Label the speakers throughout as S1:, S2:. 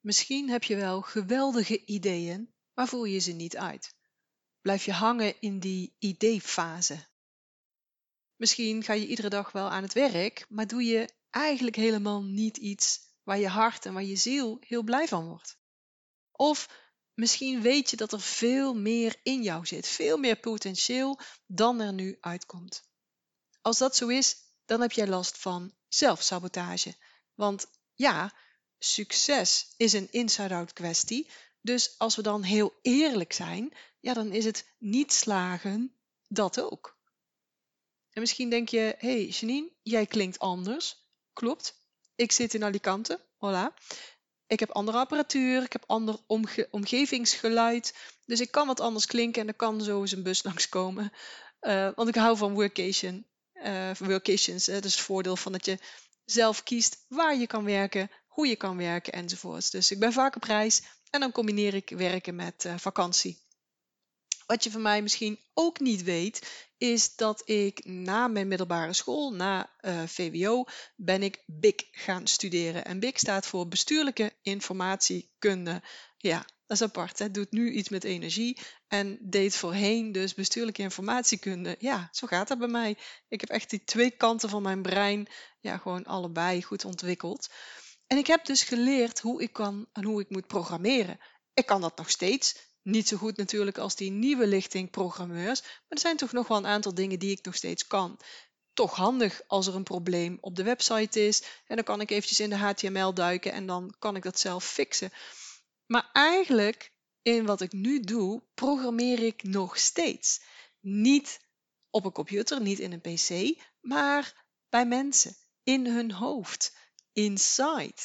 S1: Misschien heb je wel geweldige ideeën, maar voer je ze niet uit. Blijf je hangen in die ideefase. Misschien ga je iedere dag wel aan het werk, maar doe je eigenlijk helemaal niet iets waar je hart en waar je ziel heel blij van wordt. Of misschien weet je dat er veel meer in jou zit, veel meer potentieel dan er nu uitkomt. Als dat zo is, dan heb jij last van zelfsabotage. Want ja, succes is een inside-out kwestie. Dus als we dan heel eerlijk zijn, ja, dan is het niet slagen dat ook. En misschien denk je, hey Janine, jij klinkt anders. Klopt. Ik zit in Alicante. Voilà. Ik heb andere apparatuur, ik heb ander omgevingsgeluid. Dus ik kan wat anders klinken en er kan zo eens een bus langskomen. Uh, want ik hou van workation. Uh, workations. Hè. Dus het voordeel van dat je zelf kiest waar je kan werken, hoe je kan werken enzovoorts. Dus ik ben vaak op reis en dan combineer ik werken met uh, vakantie. Wat je van mij misschien ook niet weet, is dat ik na mijn middelbare school, na eh, VWO, ben ik BIC gaan studeren. En BIC staat voor Bestuurlijke Informatiekunde. Ja, dat is apart. Het doet nu iets met energie en deed voorheen dus bestuurlijke informatiekunde. Ja, zo gaat dat bij mij. Ik heb echt die twee kanten van mijn brein, ja, gewoon allebei goed ontwikkeld. En ik heb dus geleerd hoe ik kan en hoe ik moet programmeren. Ik kan dat nog steeds. Niet zo goed natuurlijk als die nieuwe lichting programmeurs, maar er zijn toch nog wel een aantal dingen die ik nog steeds kan. Toch handig als er een probleem op de website is en dan kan ik eventjes in de HTML duiken en dan kan ik dat zelf fixen. Maar eigenlijk in wat ik nu doe, programmeer ik nog steeds. Niet op een computer, niet in een PC, maar bij mensen, in hun hoofd, inside.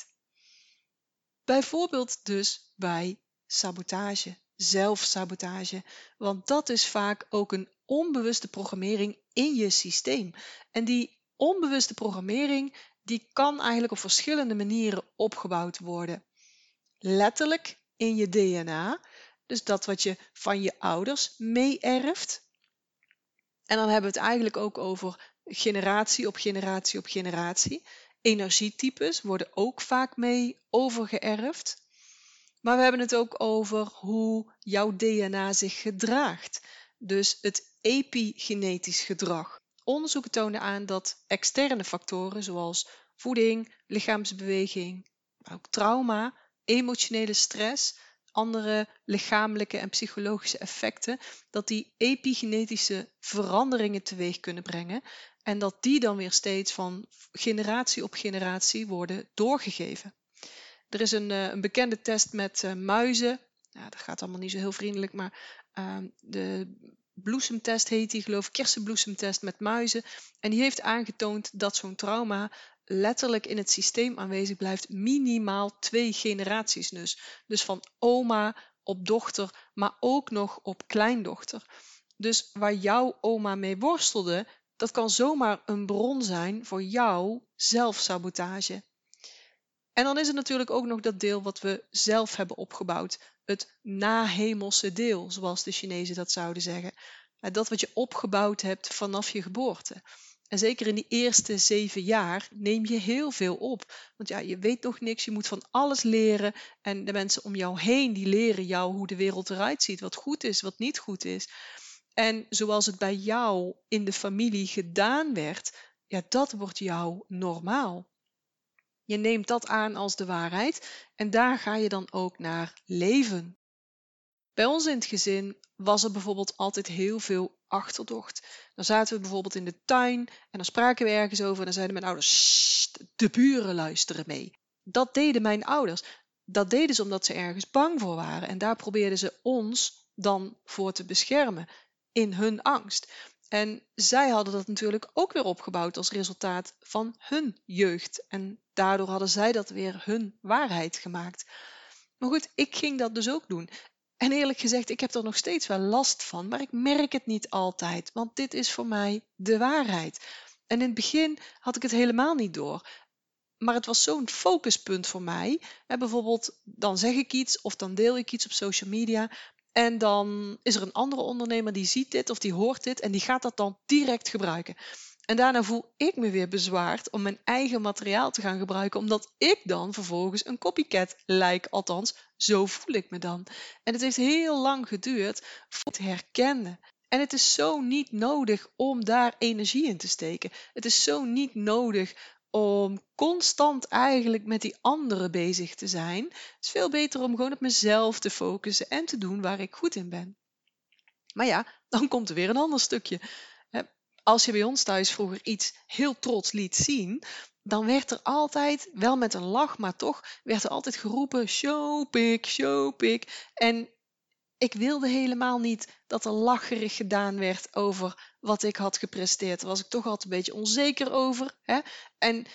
S1: Bijvoorbeeld dus bij sabotage zelfsabotage. Want dat is vaak ook een onbewuste programmering in je systeem. En die onbewuste programmering die kan eigenlijk op verschillende manieren opgebouwd worden. Letterlijk in je DNA, dus dat wat je van je ouders meeerft. En dan hebben we het eigenlijk ook over generatie op generatie op generatie. Energietypes worden ook vaak mee overgeërfd. Maar we hebben het ook over hoe jouw DNA zich gedraagt. Dus het epigenetisch gedrag. Onderzoeken tonen aan dat externe factoren zoals voeding, lichaamsbeweging, ook trauma, emotionele stress, andere lichamelijke en psychologische effecten, dat die epigenetische veranderingen teweeg kunnen brengen en dat die dan weer steeds van generatie op generatie worden doorgegeven. Er is een, eh, een bekende test met uh, muizen. Ja, dat gaat allemaal niet zo heel vriendelijk, maar uh, de bloesemtest heet die, geloof ik, kersenbloesemtest met muizen. En die heeft aangetoond dat zo'n trauma letterlijk in het systeem aanwezig blijft, minimaal twee generaties dus. Dus van oma op dochter, maar ook nog op kleindochter. Dus waar jouw oma mee worstelde, dat kan zomaar een bron zijn voor jouw zelfsabotage. En dan is er natuurlijk ook nog dat deel wat we zelf hebben opgebouwd. Het nahemelse deel, zoals de Chinezen dat zouden zeggen. Dat wat je opgebouwd hebt vanaf je geboorte. En zeker in die eerste zeven jaar neem je heel veel op. Want ja, je weet nog niks, je moet van alles leren. En de mensen om jou heen, die leren jou hoe de wereld eruit ziet. Wat goed is, wat niet goed is. En zoals het bij jou in de familie gedaan werd, ja, dat wordt jou normaal. Je neemt dat aan als de waarheid en daar ga je dan ook naar leven. Bij ons in het gezin was er bijvoorbeeld altijd heel veel achterdocht. Dan zaten we bijvoorbeeld in de tuin en dan spraken we ergens over en dan zeiden mijn ouders, de buren luisteren mee. Dat deden mijn ouders. Dat deden ze omdat ze ergens bang voor waren en daar probeerden ze ons dan voor te beschermen in hun angst. En zij hadden dat natuurlijk ook weer opgebouwd als resultaat van hun jeugd. En daardoor hadden zij dat weer hun waarheid gemaakt. Maar goed, ik ging dat dus ook doen. En eerlijk gezegd, ik heb er nog steeds wel last van, maar ik merk het niet altijd, want dit is voor mij de waarheid. En in het begin had ik het helemaal niet door. Maar het was zo'n focuspunt voor mij. Bijvoorbeeld, dan zeg ik iets of dan deel ik iets op social media. En dan is er een andere ondernemer die ziet dit of die hoort dit en die gaat dat dan direct gebruiken. En daarna voel ik me weer bezwaard om mijn eigen materiaal te gaan gebruiken, omdat ik dan vervolgens een copycat lijk. Althans, zo voel ik me dan. En het heeft heel lang geduurd voor het herkende. En het is zo niet nodig om daar energie in te steken. Het is zo niet nodig om constant eigenlijk met die anderen bezig te zijn. Het is veel beter om gewoon op mezelf te focussen en te doen waar ik goed in ben. Maar ja, dan komt er weer een ander stukje. Als je bij ons thuis vroeger iets heel trots liet zien, dan werd er altijd, wel met een lach, maar toch, werd er altijd geroepen: showpik, showpik. En ik wilde helemaal niet dat er lacherig gedaan werd over wat ik had gepresteerd. Daar was ik toch altijd een beetje onzeker over. Hè? En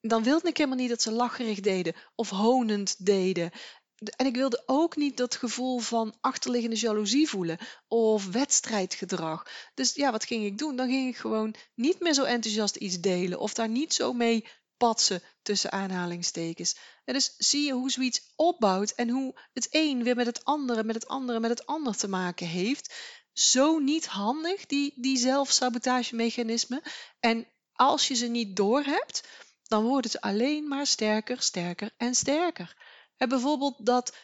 S1: dan wilde ik helemaal niet dat ze lacherig deden of honend deden. En ik wilde ook niet dat gevoel van achterliggende jaloezie voelen of wedstrijdgedrag. Dus ja, wat ging ik doen? Dan ging ik gewoon niet meer zo enthousiast iets delen of daar niet zo mee patsen tussen aanhalingstekens. En dus zie je hoe zoiets opbouwt en hoe het een weer met het andere, met het andere, met het ander te maken heeft. Zo niet handig, die, die zelfsabotagemechanismen. En als je ze niet doorhebt, dan worden ze alleen maar sterker, sterker en sterker. En bijvoorbeeld dat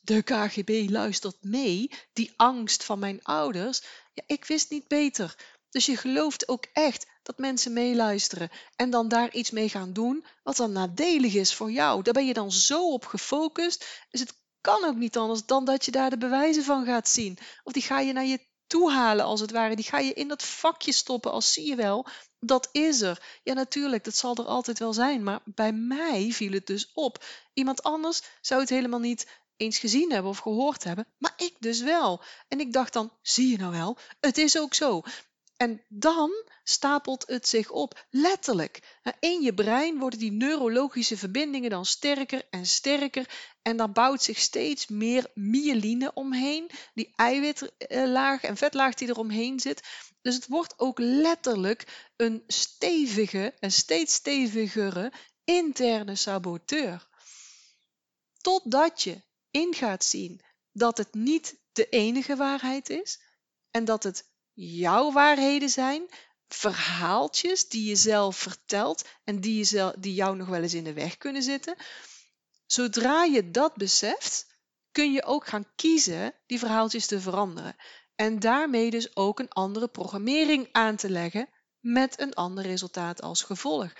S1: de KGB luistert mee, die angst van mijn ouders. Ja, ik wist niet beter. Dus je gelooft ook echt dat mensen meeluisteren en dan daar iets mee gaan doen wat dan nadelig is voor jou. Daar ben je dan zo op gefocust. Dus het kan ook niet anders dan dat je daar de bewijzen van gaat zien. Of die ga je naar je toe halen als het ware. Die ga je in dat vakje stoppen als zie je wel. Dat is er. Ja, natuurlijk, dat zal er altijd wel zijn. Maar bij mij viel het dus op. Iemand anders zou het helemaal niet eens gezien hebben of gehoord hebben, maar ik dus wel. En ik dacht dan, zie je nou wel, het is ook zo. En dan stapelt het zich op, letterlijk. In je brein worden die neurologische verbindingen dan sterker en sterker en dan bouwt zich steeds meer myeline omheen, die eiwitlaag en vetlaag die er omheen zit. Dus het wordt ook letterlijk een stevige en steeds stevigere interne saboteur. Totdat je in gaat zien dat het niet de enige waarheid is en dat het jouw waarheden zijn, verhaaltjes die je zelf vertelt en die, je zelf, die jou nog wel eens in de weg kunnen zitten. Zodra je dat beseft, kun je ook gaan kiezen die verhaaltjes te veranderen. En daarmee dus ook een andere programmering aan te leggen met een ander resultaat als gevolg.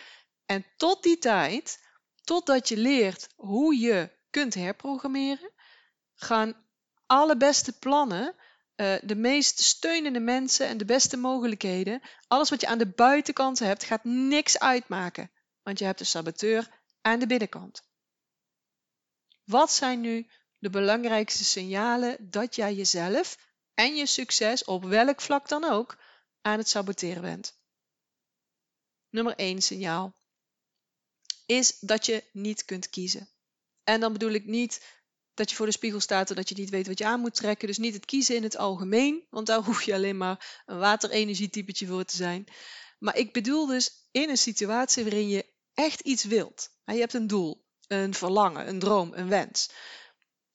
S1: En tot die tijd, totdat je leert hoe je kunt herprogrammeren, gaan alle beste plannen uh, de meest steunende mensen en de beste mogelijkheden. Alles wat je aan de buitenkant hebt, gaat niks uitmaken. Want je hebt de saboteur aan de binnenkant. Wat zijn nu de belangrijkste signalen dat jij jezelf en je succes op welk vlak dan ook aan het saboteren bent? Nummer 1 signaal is dat je niet kunt kiezen. En dan bedoel ik niet dat je voor de spiegel staat en dat je niet weet wat je aan moet trekken. Dus niet het kiezen in het algemeen, want daar hoef je alleen maar een waterenergietypetje voor te zijn. Maar ik bedoel dus in een situatie waarin je echt iets wilt. Je hebt een doel, een verlangen, een droom, een wens.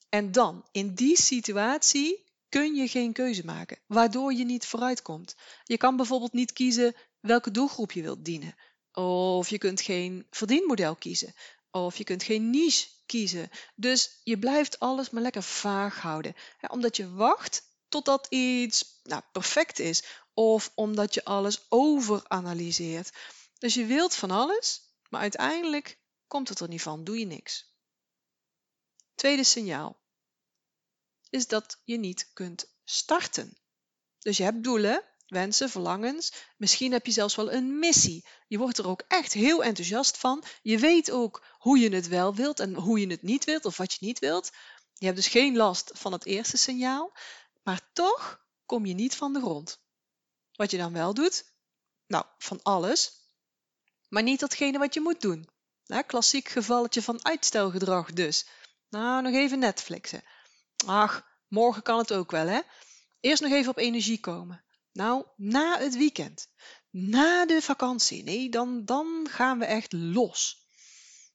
S1: En dan, in die situatie, kun je geen keuze maken, waardoor je niet vooruitkomt. Je kan bijvoorbeeld niet kiezen welke doelgroep je wilt dienen. Of je kunt geen verdienmodel kiezen. Of je kunt geen niche kiezen. Dus je blijft alles maar lekker vaag houden. omdat je wacht totdat iets nou, perfect is. Of omdat je alles overanalyseert. Dus je wilt van alles, maar uiteindelijk komt het er niet van. Doe je niks. Tweede signaal is dat je niet kunt starten. Dus je hebt doelen, wensen, verlangens. Misschien heb je zelfs wel een missie. Je wordt er ook echt heel enthousiast van. Je weet ook hoe je het wel wilt en hoe je het niet wilt of wat je niet wilt. Je hebt dus geen last van het eerste signaal, maar toch kom je niet van de grond. Wat je dan wel doet? Nou, van alles, maar niet datgene wat je moet doen. Klassiek gevalletje van uitstelgedrag dus. Nou, nog even Netflixen. Ach, morgen kan het ook wel, hè? Eerst nog even op energie komen. Nou, na het weekend, na de vakantie, nee, dan, dan gaan we echt los.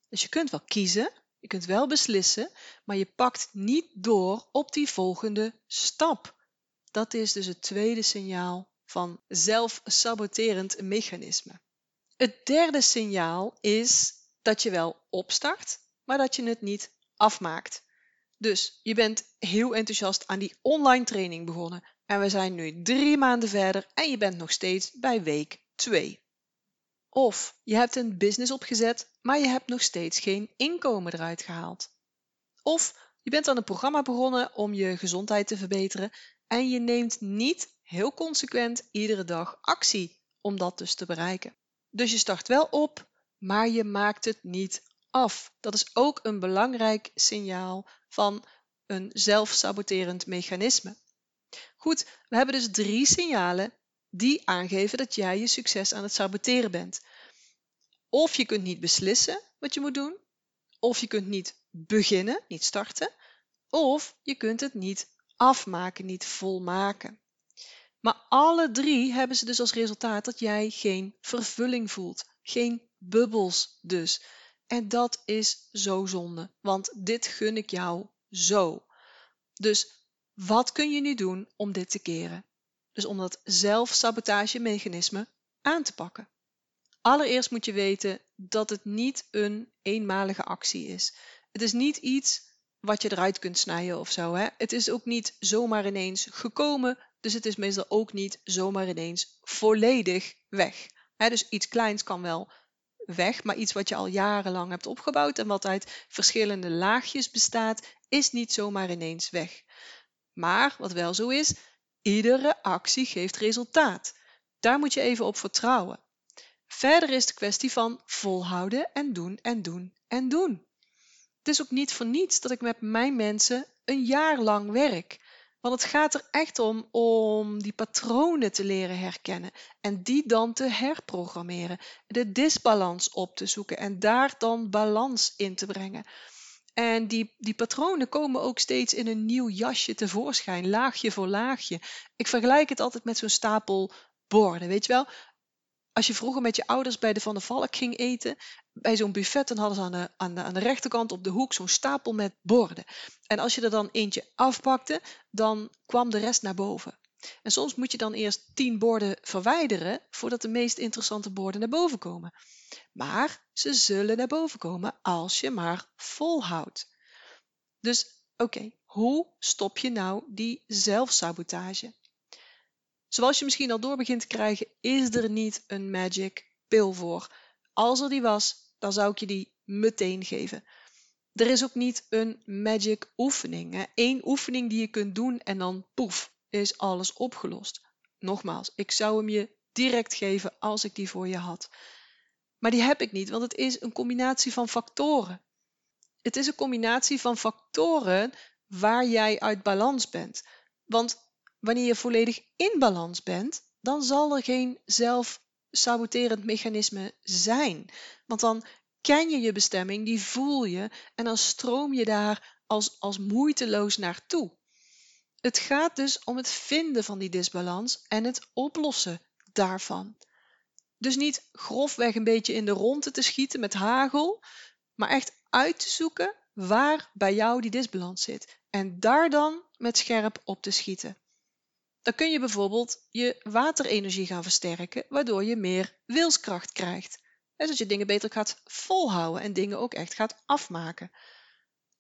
S1: Dus je kunt wel kiezen, je kunt wel beslissen, maar je pakt niet door op die volgende stap. Dat is dus het tweede signaal van zelfsaboterend mechanisme. Het derde signaal is dat je wel opstart, maar dat je het niet afmaakt. Dus je bent heel enthousiast aan die online training begonnen en we zijn nu drie maanden verder en je bent nog steeds bij week 2. Of je hebt een business opgezet, maar je hebt nog steeds geen inkomen eruit gehaald. Of je bent aan een programma begonnen om je gezondheid te verbeteren en je neemt niet heel consequent iedere dag actie om dat dus te bereiken. Dus je start wel op, maar je maakt het niet af. Dat is ook een belangrijk signaal van een zelfsaboterend mechanisme. Goed, we hebben dus drie signalen die aangeven dat jij je succes aan het saboteren bent. Of je kunt niet beslissen wat je moet doen, of je kunt niet beginnen, niet starten, of je kunt het niet afmaken, niet volmaken. Maar alle drie hebben ze dus als resultaat dat jij geen vervulling voelt, geen bubbels dus. En dat is zo zonde, want dit gun ik jou zo. Dus wat kun je nu doen om dit te keren? Dus om dat zelfsabotagemechanisme aan te pakken. Allereerst moet je weten dat het niet een eenmalige actie is. Het is niet iets wat je eruit kunt snijden of zo. Hè? Het is ook niet zomaar ineens gekomen, dus het is meestal ook niet zomaar ineens volledig weg. Hè? Dus iets kleins kan wel weg, maar iets wat je al jarenlang hebt opgebouwd en wat uit verschillende laagjes bestaat, is niet zomaar ineens weg. Maar wat wel zo is, iedere actie geeft resultaat. Daar moet je even op vertrouwen. Verder is de kwestie van volhouden en doen en doen en doen. Het is ook niet voor niets dat ik met mijn mensen een jaar lang werk. Want het gaat er echt om om die patronen te leren herkennen en die dan te herprogrammeren, de disbalans op te zoeken en daar dan balans in te brengen. En die, die patronen komen ook steeds in een nieuw jasje tevoorschijn, laagje voor laagje. Ik vergelijk het altijd met zo'n stapel borden, weet je wel? Als je vroeger met je ouders bij de Van der Valk ging eten, bij zo'n buffet, dan hadden ze aan de, aan de, aan de rechterkant op de hoek zo'n stapel met borden. En als je er dan eentje afpakte, dan kwam de rest naar boven. En soms moet je dan eerst tien borden verwijderen voordat de meest interessante borden naar boven komen. Maar ze zullen naar boven komen als je maar volhoudt. Dus oké, hoe stop je nou die zelfsabotage? Zoals je misschien al door begint te krijgen, is er niet een magic pill voor. Als er die was, dan zou ik je die meteen geven. Er is ook niet een magic oefening. Eén oefening die je kunt doen en dan poef, is alles opgelost. Nogmaals, ik zou hem je direct geven als ik die voor je had. Maar die heb ik niet, want het is een combinatie van factoren. Het is een combinatie van factoren waar jij uit balans bent. Want wanneer je volledig in balans bent, dan zal er geen zelfsaboterend mechanisme zijn. Want dan ken je je bestemming, die voel je en dan stroom je daar als, als moeiteloos naartoe. Het gaat dus om het vinden van die disbalans en het oplossen daarvan. Dus niet grofweg een beetje in de ronde te schieten met hagel, maar echt uit te zoeken waar bij jou die disbalans zit en daar dan met scherp op te schieten. Dan kun je bijvoorbeeld je waterenergie gaan versterken, waardoor je meer wilskracht krijgt. En zodat je dingen beter gaat volhouden en dingen ook echt gaat afmaken.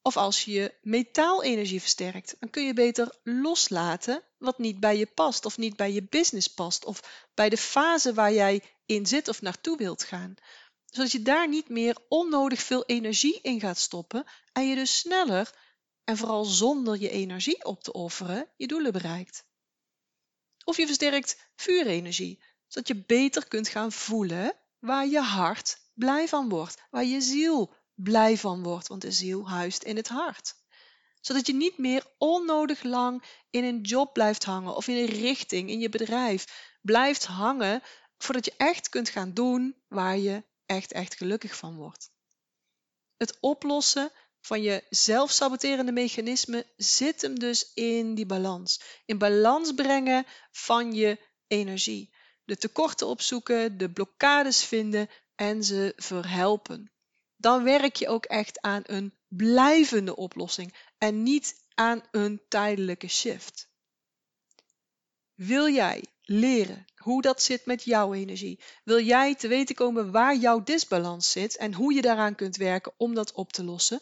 S1: Of als je je metaalenergie versterkt, dan kun je beter loslaten wat niet bij je past of niet bij je business past of bij de fase waar jij in zit of naartoe wilt gaan. Zodat je daar niet meer onnodig veel energie in gaat stoppen en je dus sneller en vooral zonder je energie op te offeren je doelen bereikt. Of je versterkt vuurenergie, zodat je beter kunt gaan voelen waar je hart blij van wordt, waar je ziel blij van wordt, want de ziel huist in het hart. Zodat je niet meer onnodig lang in een job blijft hangen of in een richting in je bedrijf blijft hangen voordat je echt kunt gaan doen waar je echt, echt gelukkig van wordt. Het oplossen van je zelfsaboterende mechanisme zit hem dus in die balans. In balans brengen van je energie. De tekorten opzoeken, de blokkades vinden en ze verhelpen. Dan werk je ook echt aan een blijvende oplossing en niet aan een tijdelijke shift. Wil jij leren hoe dat zit met jouw energie? Wil jij te weten komen waar jouw disbalans zit en hoe je daaraan kunt werken om dat op te lossen?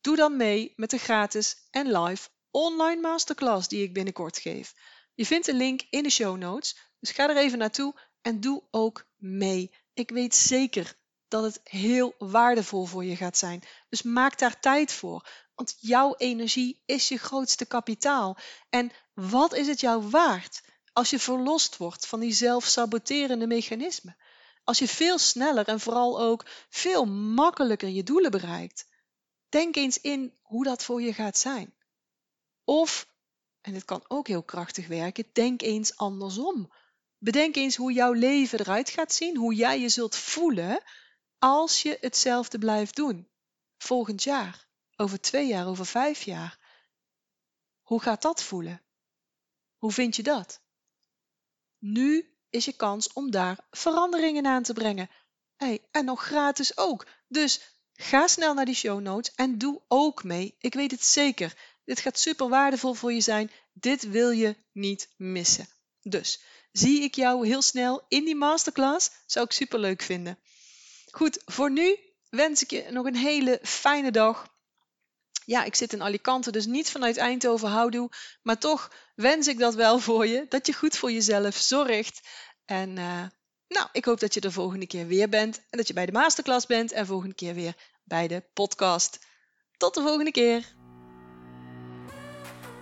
S1: Doe dan mee met de gratis en live online masterclass die ik binnenkort geef. Je vindt de link in de show notes, dus ga er even naartoe en doe ook mee. Ik weet zeker dat het heel waardevol voor je gaat zijn. Dus maak daar tijd voor, want jouw energie is je grootste kapitaal. En wat is het jou waard als je verlost wordt van die zelfsaboterende mechanismen? Als je veel sneller en vooral ook veel makkelijker je doelen bereikt. Denk eens in hoe dat voor je gaat zijn. Of, en dit kan ook heel krachtig werken, denk eens andersom. Bedenk eens hoe jouw leven eruit gaat zien, hoe jij je zult voelen als je hetzelfde blijft doen. Volgend jaar, over twee jaar, over vijf jaar. Hoe gaat dat voelen? Hoe vind je dat? Nu is je kans om daar veranderingen aan te brengen. En nog gratis ook. Dus ga snel naar die show notes en doe ook mee. Ik weet het zeker. Dit gaat super waardevol voor je zijn. Dit wil je niet missen. Dus zie ik jou heel snel in die masterclass. Zou ik super leuk vinden. Goed, voor nu wens ik je nog een hele fijne dag. Ja, ik zit in Alicante, dus niet vanuit Eindhoven houdoe. Maar toch wens ik dat wel voor je. Dat je goed voor jezelf zorgt. En uh, nou, ik hoop dat je de volgende keer weer bent. En dat je bij de masterclass bent. En volgende keer weer bij de podcast. Tot de volgende keer.